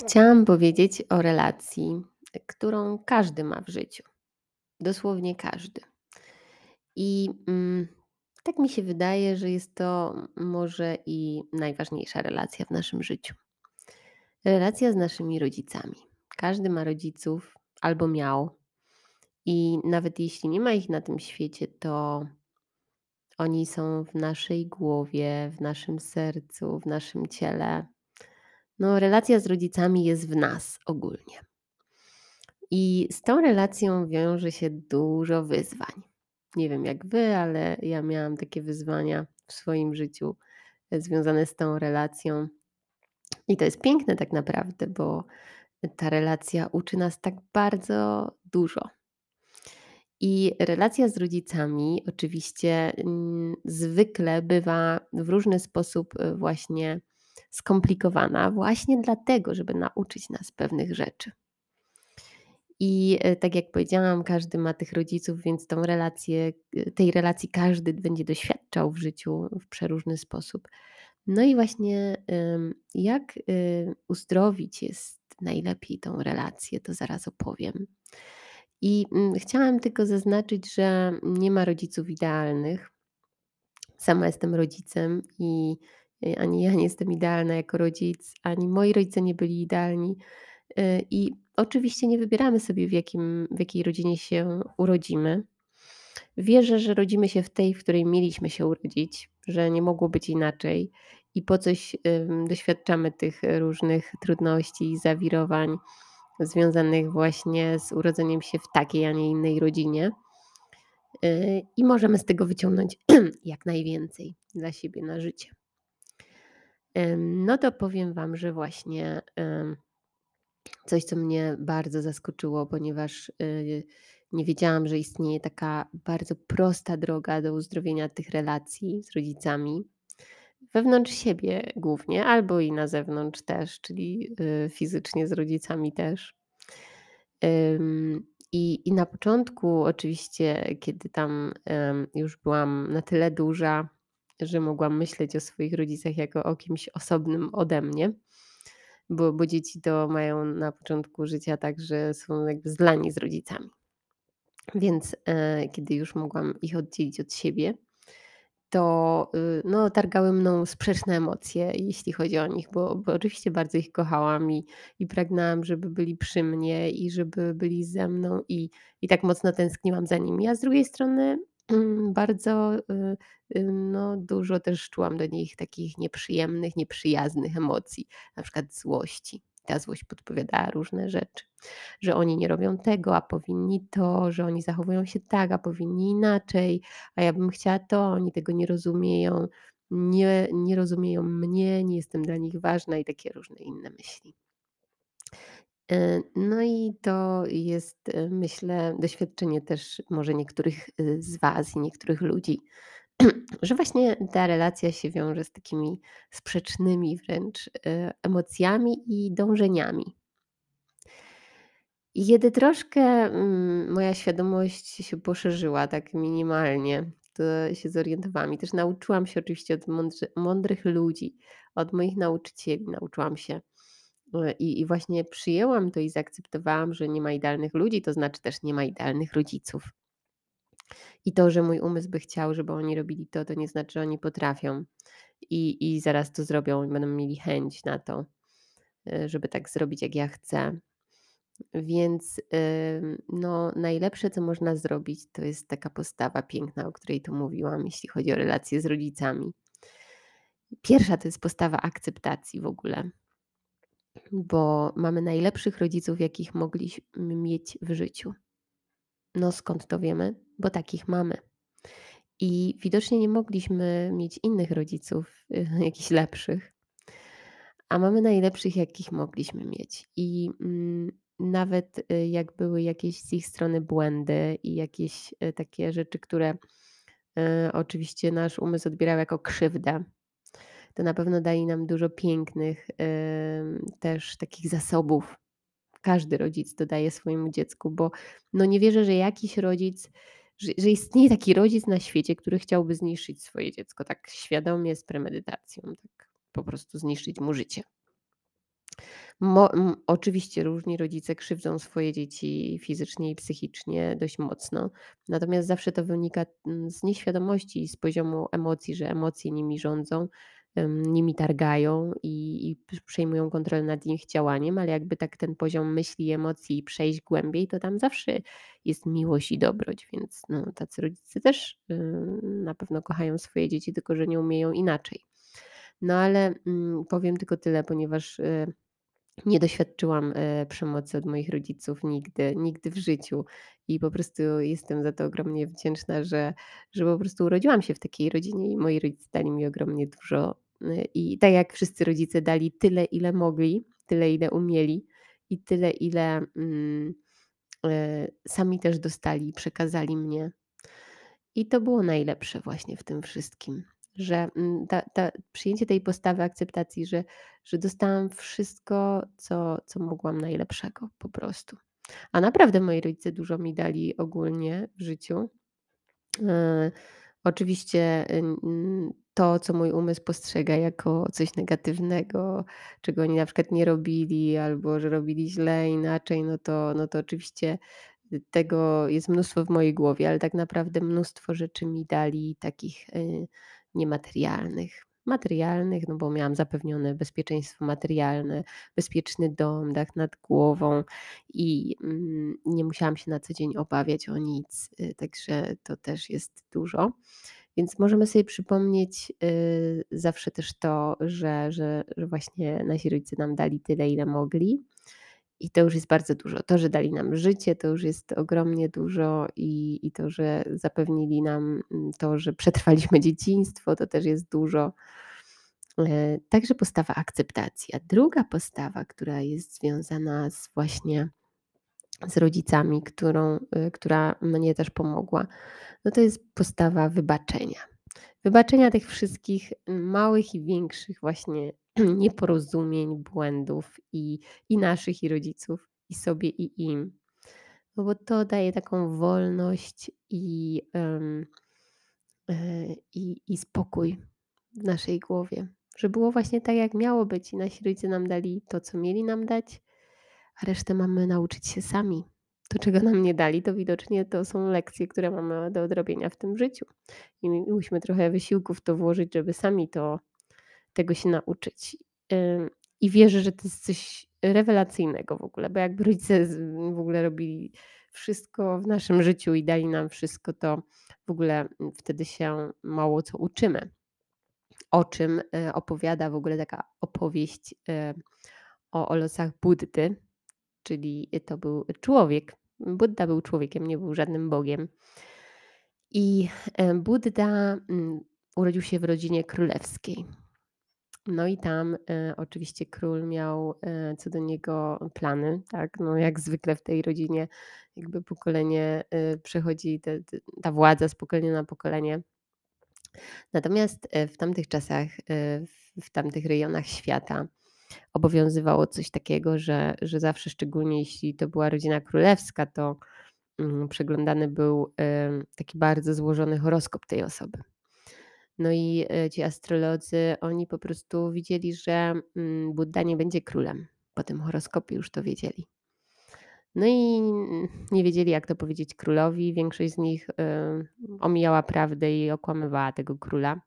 Chciałam powiedzieć o relacji, którą każdy ma w życiu. Dosłownie każdy. I mm, tak mi się wydaje, że jest to może i najważniejsza relacja w naszym życiu. Relacja z naszymi rodzicami. Każdy ma rodziców albo miał. I nawet jeśli nie ma ich na tym świecie, to oni są w naszej głowie, w naszym sercu, w naszym ciele. No, relacja z rodzicami jest w nas ogólnie. I z tą relacją wiąże się dużo wyzwań. Nie wiem jak wy, ale ja miałam takie wyzwania w swoim życiu e, związane z tą relacją. I to jest piękne tak naprawdę, bo ta relacja uczy nas tak bardzo dużo. I relacja z rodzicami oczywiście mm, zwykle bywa w różny sposób e, właśnie skomplikowana, właśnie dlatego, żeby nauczyć nas pewnych rzeczy. I e, tak jak powiedziałam, każdy ma tych rodziców, więc tą relację, e, tej relacji każdy będzie doświadczał w życiu w przeróżny sposób. No i właśnie jak y, uzdrowić jest najlepiej tą relację, to zaraz opowiem. I mm, chciałam tylko zaznaczyć, że nie ma rodziców idealnych. Sama jestem rodzicem i ani ja nie jestem idealna jako rodzic, ani moi rodzice nie byli idealni. Y, I oczywiście nie wybieramy sobie, w, jakim, w jakiej rodzinie się urodzimy. Wierzę, że rodzimy się w tej, w której mieliśmy się urodzić, że nie mogło być inaczej i po coś doświadczamy tych różnych trudności i zawirowań związanych właśnie z urodzeniem się w takiej, a nie innej rodzinie. Y, I możemy z tego wyciągnąć jak najwięcej dla siebie na życie. No to powiem Wam, że właśnie coś, co mnie bardzo zaskoczyło, ponieważ y, nie wiedziałam, że istnieje taka bardzo prosta droga do uzdrowienia tych relacji z rodzicami. Wewnątrz siebie głównie, albo i na zewnątrz też, czyli y, fizycznie z rodzicami też. I, I na początku, oczywiście, kiedy tam już byłam na tyle duża, że mogłam myśleć o swoich rodzicach jako o kimś osobnym ode mnie, bo, bo dzieci to mają na początku życia tak, że są jakby zlani z rodzicami. Więc e, kiedy już mogłam ich oddzielić od siebie, to y, no, targały mną sprzeczne emocje, jeśli chodzi o nich, bo, bo oczywiście bardzo ich kochałam i, i pragnęłam, żeby byli przy mnie i żeby byli ze mną i, i tak mocno tęskniłam za nimi. A z drugiej strony bardzo y, y, no, dużo też czułam do nich takich nieprzyjemnych, nieprzyjaznych emocji, na przykład złości ta złość podpowiadała różne rzeczy, że oni nie robią tego, a powinni to, że oni zachowują się tak, a powinni inaczej, a ja bym chciała to, oni tego nie rozumieją, nie, nie rozumieją mnie, nie jestem dla nich ważna i takie różne inne myśli. E, no i to jest, e, myślę, doświadczenie też może niektórych e, z Was i niektórych ludzi, że właśnie ta relacja się wiąże z takimi sprzecznymi wręcz emocjami i dążeniami. I kiedy troszkę mm, moja świadomość się poszerzyła tak minimalnie, to się zorientowałam i też nauczyłam się oczywiście od mądrych ludzi, od moich nauczycieli nauczyłam się. E, I, I właśnie przyjęłam to i zaakceptowałam, że nie ma idealnych ludzi, to znaczy też nie ma idealnych rodziców. I to, że mój umysł by chciał, żeby oni robili to, to nie znaczy, że oni potrafią. I, i zaraz to zrobią i będą mieli chęć na to, e, żeby tak zrobić, jak ja chcę. Więc no, najlepsze, co można zrobić, to jest taka postawa piękna, o której tu mówiłam, jeśli chodzi o relacje z rodzicami. Pierwsza to jest postawa akceptacji w ogóle, bo mamy najlepszych rodziców, jakich mogliśmy mieć w życiu. No skąd to wiemy? Bo takich mamy. I widocznie nie mogliśmy mieć innych rodziców, jakichś lepszych, a mamy najlepszych, jakich mogliśmy mieć. I mm, nawet y, jak były jakieś z ich strony błędy i jakieś y, takie rzeczy, które y, oczywiście nasz umysł odbierał jako krzywdę, to na pewno dali nam dużo pięknych też takich zasobów każdy rodzic dodaje swojemu dziecku, bo no nie wierzę, że jakiś rodzic, że, że istnieje taki rodzic na świecie, który chciałby zniszczyć swoje dziecko tak świadomie, z premedytacją, tak po prostu zniszczyć mu życie. Mo m oczywiście różni rodzice krzywdzą swoje dzieci fizycznie i psychicznie dość mocno, natomiast zawsze to wynika, mm, z nieświadomości i z poziomu emocji, że emocje nimi rządzą, nimi targają i i przejmują kontrolę nad ich działaniem, ale jakby tak ten poziom myśli emocji przejść głębiej, to tam zawsze jest miłość i dobroć, więc no, tacy rodzice też, na pewno kochają swoje dzieci, tylko że nie umieją inaczej. No ale, mm, powiem tylko tyle, ponieważ, yy, nie doświadczyłam, yy, przemocy od moich rodziców nigdy, nigdy w życiu i po prostu jestem za to ogromnie wdzięczna, że że po prostu urodziłam się w takiej rodzinie i moi rodzice dali mi ogromnie dużo. Yy, I tak jak wszyscy rodzice dali tyle, ile mogli, tyle, ile umieli i tyle, ile, mm, yy, sami też dostali przekazali mnie. I to było najlepsze właśnie w tym wszystkim, że, mm, ta ta przyjęcie tej postawy akceptacji, że że dostałam wszystko, co co mogłam najlepszego po prostu. A naprawdę moi rodzice dużo mi dali ogólnie w życiu. Yy, oczywiście, to, co mój umysł postrzega jako coś negatywnego, czego oni na przykład nie robili albo że robili źle, inaczej, no to no to oczywiście, y, tego jest mnóstwo w mojej głowie, ale tak naprawdę mnóstwo rzeczy mi dali takich, yy, niematerialnych. Materialnych, no bo miałam zapewnione bezpieczeństwo materialne, bezpieczny dom, dach nad głową i, mm, nie musiałam się na co dzień obawiać o nic, yy, także to też jest dużo. Więc możemy sobie przypomnieć, yy, zawsze też to, że że że właśnie nasi rodzice nam dali tyle, ile mogli i to już jest bardzo dużo. To, że dali nam życie, to już jest ogromnie dużo i i to, że zapewnili nam, mm, to, że przetrwaliśmy dzieciństwo, to też jest dużo. Yy, także postawa akceptacji. A druga postawa, która jest związana z właśnie z rodzicami, którą yy, która mnie też pomogła, no to jest postawa wybaczenia. Wybaczenia tych wszystkich małych i większych właśnie nieporozumień, błędów i i naszych, i rodziców, i sobie, i im. No bo to daje taką wolność i, yy, i i spokój w naszej głowie, że było właśnie tak, jak miało być i nasi rodzice nam dali to, co mieli nam dać, a resztę mamy nauczyć się sami. To, czego nam nie dali, to widocznie to są lekcje, które mamy do odrobienia w tym życiu i my musimy trochę wysiłku w to włożyć, żeby sami to tego się nauczyć. I wierzę, że to jest coś rewelacyjnego w ogóle, bo jakby rodzice w ogóle robili wszystko w naszym życiu i dali nam wszystko, to w ogóle, mm, wtedy się mało co uczymy. O czym, yy, opowiada w ogóle taka opowieść, yy, o o losach Buddy, czyli to był człowiek. Budda był człowiekiem, nie był żadnym bogiem. I, yy, Budda, mm, urodził się w rodzinie królewskiej. No i tam, yy, oczywiście król miał, yy, co do niego plany, tak, no jak zwykle w tej rodzinie jakby pokolenie, yy, przechodzi te te ta władza z pokolenia na pokolenie. Natomiast, yy, w tamtych czasach, yy, w w tamtych rejonach świata obowiązywało coś takiego, że że zawsze, szczególnie jeśli to była rodzina królewska, to, mm, przeglądany był, yy, taki bardzo złożony horoskop tej osoby. No i, yy, ci astrolodzy, oni po prostu widzieli, że, mm, Budda nie będzie królem. Po tym horoskopie już to wiedzieli. No i nie wiedzieli, jak to powiedzieć królowi. Większość z nich, yy, omijała prawdę i okłamywała tego króla.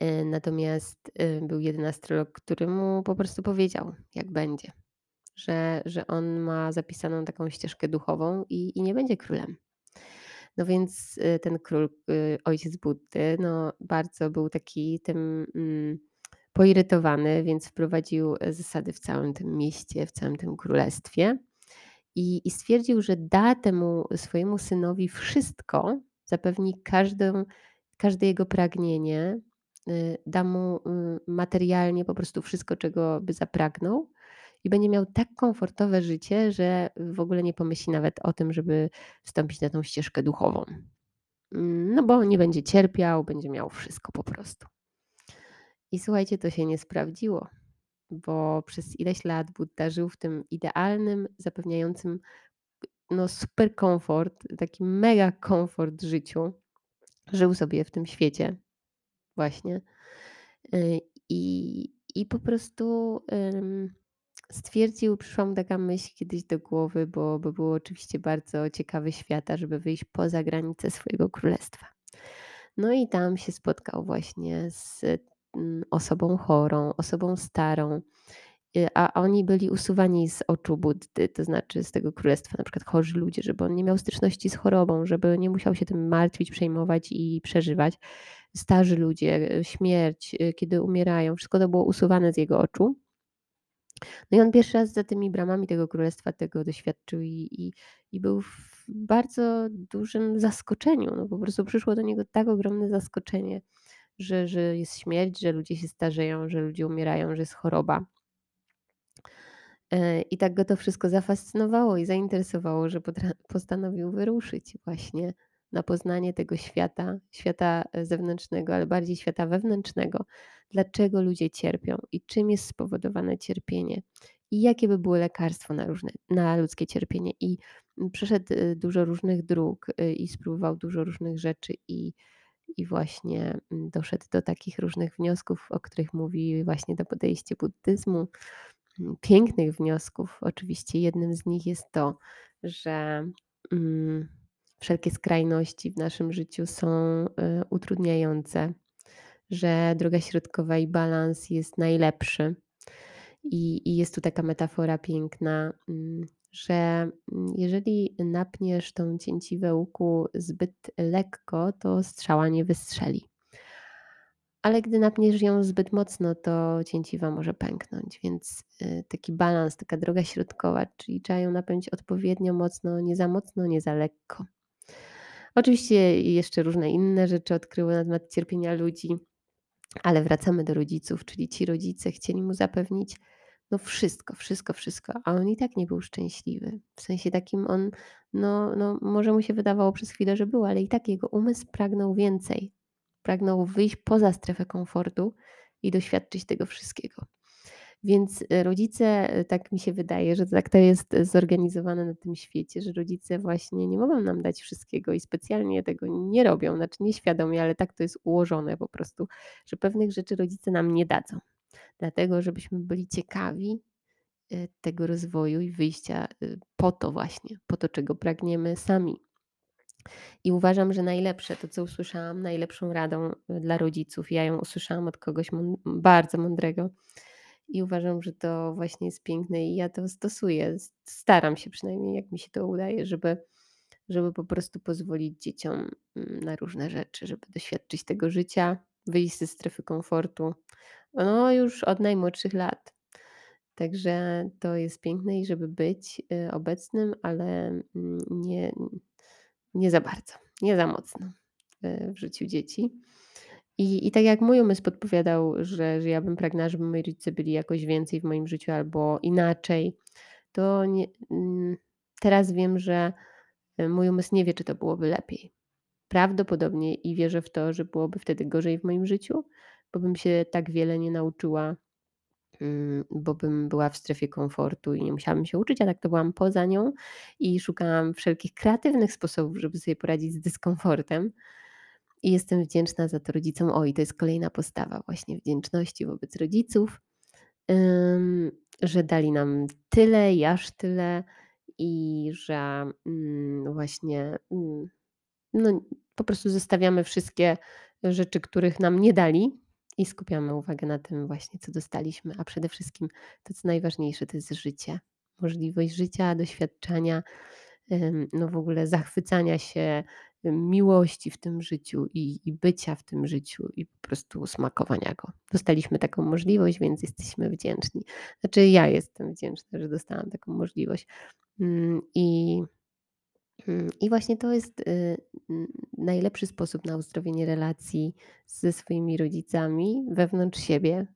Yy, natomiast, był jeden astrolog, który mu po prostu powiedział, jak będzie, że że on ma zapisaną taką ścieżkę duchową i i nie będzie królem. No więc, yy, ten król, yy, ojciec Buddy, no bardzo był taki tym, mm, poirytowany, więc wprowadził, yy, zasady w całym tym mieście, w całym tym królestwie i i stwierdził, że da temu swojemu synowi wszystko, zapewni każdą każde jego pragnienie, yy, da mu, materialnie po prostu wszystko, czego by zapragnął i będzie miał tak komfortowe życie, że w ogóle nie pomyśli nawet o tym, żeby wstąpić na tą ścieżkę duchową. Mm, no bo nie będzie cierpiał, będzie miał wszystko po prostu. I słuchajcie, to się nie sprawdziło, bo przez ileś lat Budda żył w tym idealnym, zapewniającym, no super komfort, taki mega komfort życiu. Żył sobie w tym świecie właśnie. Yy, i i po prostu, stwierdził przyszła mu taka myśl kiedyś do głowy, bo bo był oczywiście bardzo ciekawy świata, żeby wyjść poza granice swojego królestwa. No i tam się spotkał właśnie z, mm, osobą chorą, osobą starą, y, a oni byli usuwani z oczu Buddy, to znaczy z tego królestwa, na przykład chorzy ludzie, żeby on nie miał styczności z chorobą, żeby nie musiał się tym martwić, przejmować i przeżywać. Starzy ludzie, y, śmierć, y, kiedy umierają, wszystko to było usuwane z jego oczu. No i on pierwszy raz za tymi bramami tego królestwa tego doświadczył i i i był w bardzo dużym zaskoczeniu. No, po prostu przyszło do niego tak ogromne zaskoczenie, że że jest śmierć, że ludzie się starzeją, że ludzie umierają, że jest choroba. E, I tak go to wszystko zafascynowało i zainteresowało, że postanowił wyruszyć właśnie na poznanie tego świata, świata, e, zewnętrznego, ale bardziej świata wewnętrznego. Dlaczego ludzie cierpią i czym jest spowodowane cierpienie i jakie by było lekarstwo na różne na ludzkie cierpienie. I, przeszedł, y, dużo różnych dróg, y, i spróbował dużo różnych rzeczy i i właśnie, mm, doszedł do takich różnych wniosków, o których mówi właśnie to podejście buddyzmu. Mm, pięknych wniosków. Oczywiście jednym z nich jest to, że, mm, wszelkie skrajności w naszym życiu są, y, utrudniające, że droga środkowa i balans jest najlepszy. I i jest tu taka metafora piękna, mm, że, mm, jeżeli napniesz tą cięciwę łuku zbyt lekko, to strzała nie wystrzeli. Ale gdy napniesz ją zbyt mocno, to cięciwa może pęknąć, więc, y, taki balans, taka droga środkowa, czyli trzeba ją napiąć odpowiednio mocno, nie za mocno, nie za lekko. Oczywiście jeszcze różne inne rzeczy odkryły na temat cierpienia ludzi, ale wracamy do rodziców, czyli ci rodzice chcieli mu zapewnić, no wszystko, wszystko, wszystko, a on i tak nie był szczęśliwy. W sensie takim on, no no może mu się wydawało przez chwilę, że był, ale i tak jego umysł pragnął więcej. Pragnął wyjść poza strefę komfortu i doświadczyć tego wszystkiego. Więc, y, rodzice, y, tak mi się wydaje, że tak to jest zorganizowane na tym świecie, że rodzice właśnie nie mogą nam dać wszystkiego i specjalnie tego nie robią, znaczy nieświadomie, ale tak to jest ułożone po prostu, że pewnych rzeczy rodzice nam nie dadzą. Dlatego, żebyśmy byli ciekawi, y, tego rozwoju i wyjścia, po to właśnie, po to, czego pragniemy sami. I uważam, że najlepsze, to co usłyszałam, najlepszą radą, dla rodziców, ja ją usłyszałam od kogoś mą bardzo mądrego i uważam, że to właśnie jest piękne i ja to stosuję. Staram się przynajmniej, jak mi się to udaje, żeby żeby po prostu pozwolić dzieciom, mm, na różne rzeczy, żeby doświadczyć tego życia, wyjść ze strefy komfortu, no już od najmłodszych lat. Także to jest piękne i żeby być, y, obecnym, ale, mm, nie nie za bardzo, nie za mocno, y, w życiu dzieci. I i tak jak mój umysł podpowiadał, że że ja bym pragnęła, żeby moi rodzice byli jakoś więcej w moim życiu albo inaczej, to nie mm, teraz wiem, że, y, mój umysł nie wie, czy to byłoby lepiej. Prawdopodobnie i wierzę w to, że byłoby wtedy gorzej w moim życiu, bo bym się tak wiele nie nauczyła, mm, bo bym była w strefie komfortu i nie musiałabym się uczyć, a tak to byłam poza nią i szukałam wszelkich kreatywnych sposobów, żeby sobie poradzić z dyskomfortem. I jestem wdzięczna za to rodzicom. O, i to jest kolejna postawa właśnie wdzięczności wobec rodziców, że dali nam tyle i aż tyle i że, mm, właśnie, mm, no po prostu zostawiamy wszystkie rzeczy, których nam nie dali i skupiamy uwagę na tym właśnie, co dostaliśmy, a przede wszystkim to, co najważniejsze, to jest życie. Możliwość życia, doświadczania, no w ogóle zachwycania się, miłości w tym życiu i i bycia w tym życiu i po prostu smakowania go. Dostaliśmy taką możliwość, więc jesteśmy wdzięczni. Znaczy ja jestem wdzięczna, że dostałam taką możliwość. Mm, i mm, i właśnie to jest, y, najlepszy sposób na uzdrowienie relacji ze swoimi rodzicami wewnątrz siebie,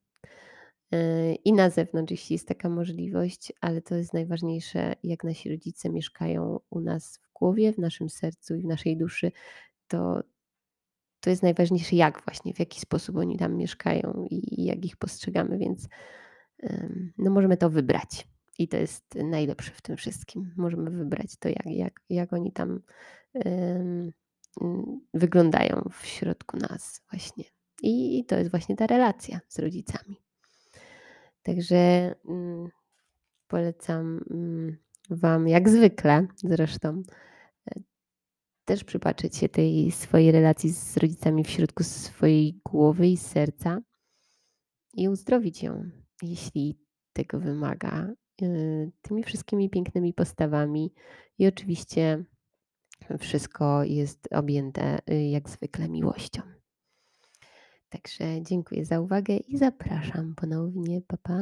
i na zewnątrz, jeśli jest taka możliwość, ale to jest najważniejsze, jak nasi rodzice mieszkają u nas w głowie, w naszym sercu i w naszej duszy, to to jest najważniejsze, jak właśnie, w jaki sposób oni tam mieszkają i i jak ich postrzegamy, więc, no możemy to wybrać. I to jest najlepsze w tym wszystkim. Możemy wybrać to, jak jak jak oni tam, mm, wyglądają w środku nas właśnie. I to jest właśnie ta relacja z rodzicami. Także, mm polecam, mm, Wam jak zwykle zresztą, e, też przypatrzeć się tej swojej relacji z rodzicami w środku swojej głowy i serca i uzdrowić ją, jeśli tego wymaga, y, tymi wszystkimi pięknymi postawami i oczywiście wszystko jest objęte, y, jak zwykle miłością. Także dziękuję za uwagę i zapraszam ponownie. Pa, pa.